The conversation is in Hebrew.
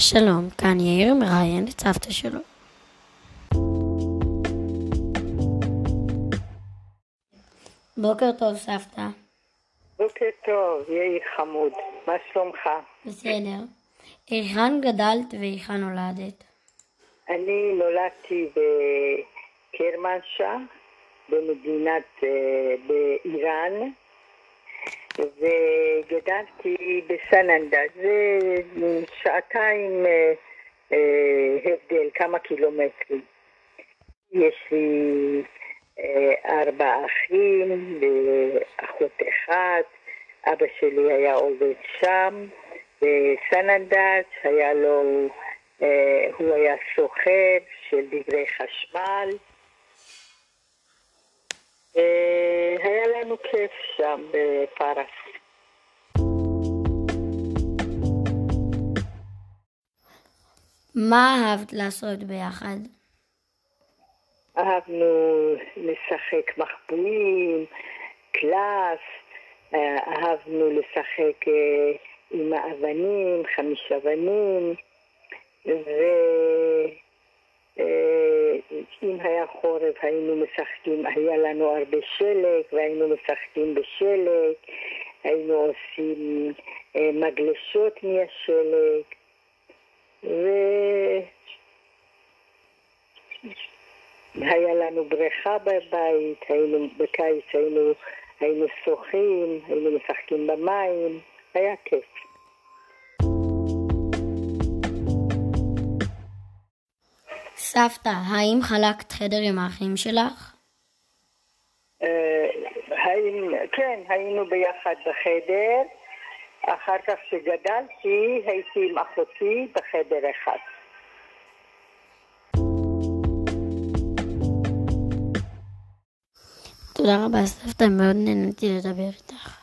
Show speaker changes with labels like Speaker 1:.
Speaker 1: שלום, כאן יאיר מראיין את סבתא שלו. בוקר טוב, סבתא.
Speaker 2: בוקר טוב, יאיר חמוד. מה שלומך?
Speaker 1: בסדר. היכן גדלת והיכן נולדת?
Speaker 2: אני נולדתי בקרמנשה, במדינת, אה, באיראן, וגדלתי בסננדה. זה שעתיים אה, אה, הבדל, כמה קילומטרים. יש לי ארבע אחים ואחות אחת. אבא שלי היה עובד שם, בסננדט, היה לו, הוא היה סוחר של דברי חשמל. היה לנו כיף שם בפרס.
Speaker 1: מה אהבת לעשות ביחד?
Speaker 2: אהבנו לשחק מחבואים, קלף, אהבנו לשחק עם האבנים, חמיש אבנים, ואם היה חורף היינו משחקים, היה לנו הרבה שלג והיינו משחקים בשלג, היינו עושים מגלשות מהשלג, ו... היה לנו בריכה בבית, היינו, בקיץ היינו, היינו שוחים, היינו משחקים במים, היה כיף.
Speaker 1: סבתא, האם חלקת חדר עם האחים שלך?
Speaker 2: האם, כן, היינו ביחד בחדר. אחר כך שגדלתי, הייתי עם אחותי בחדר אחד.
Speaker 1: תודה רבה, סבתא, מאוד נהניתי לדבר איתך.